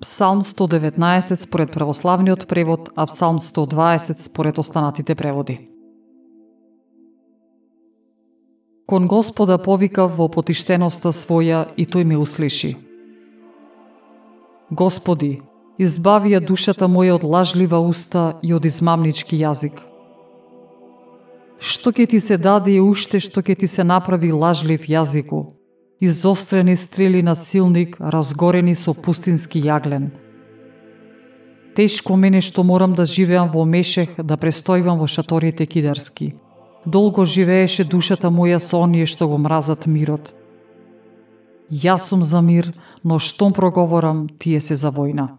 Псалм 119 според православниот превод, а Псалм 120 според останатите преводи. Кон Господа повикав во потиштеноста своја и тој ме услиши. Господи, избави ја душата моја од лажлива уста и од измамнички јазик. Што ќе ти се даде и уште што ќе ти се направи лажлив јазику? Изострени стрели на силник, разгорени со пустински јаглен. Тешко мене што морам да живеам во мешех, да престојувам во шаторите кидарски. Долго живееше душата моја со оние што го мразат мирот. Јас сум за мир, но штом проговорам, тие се за војна.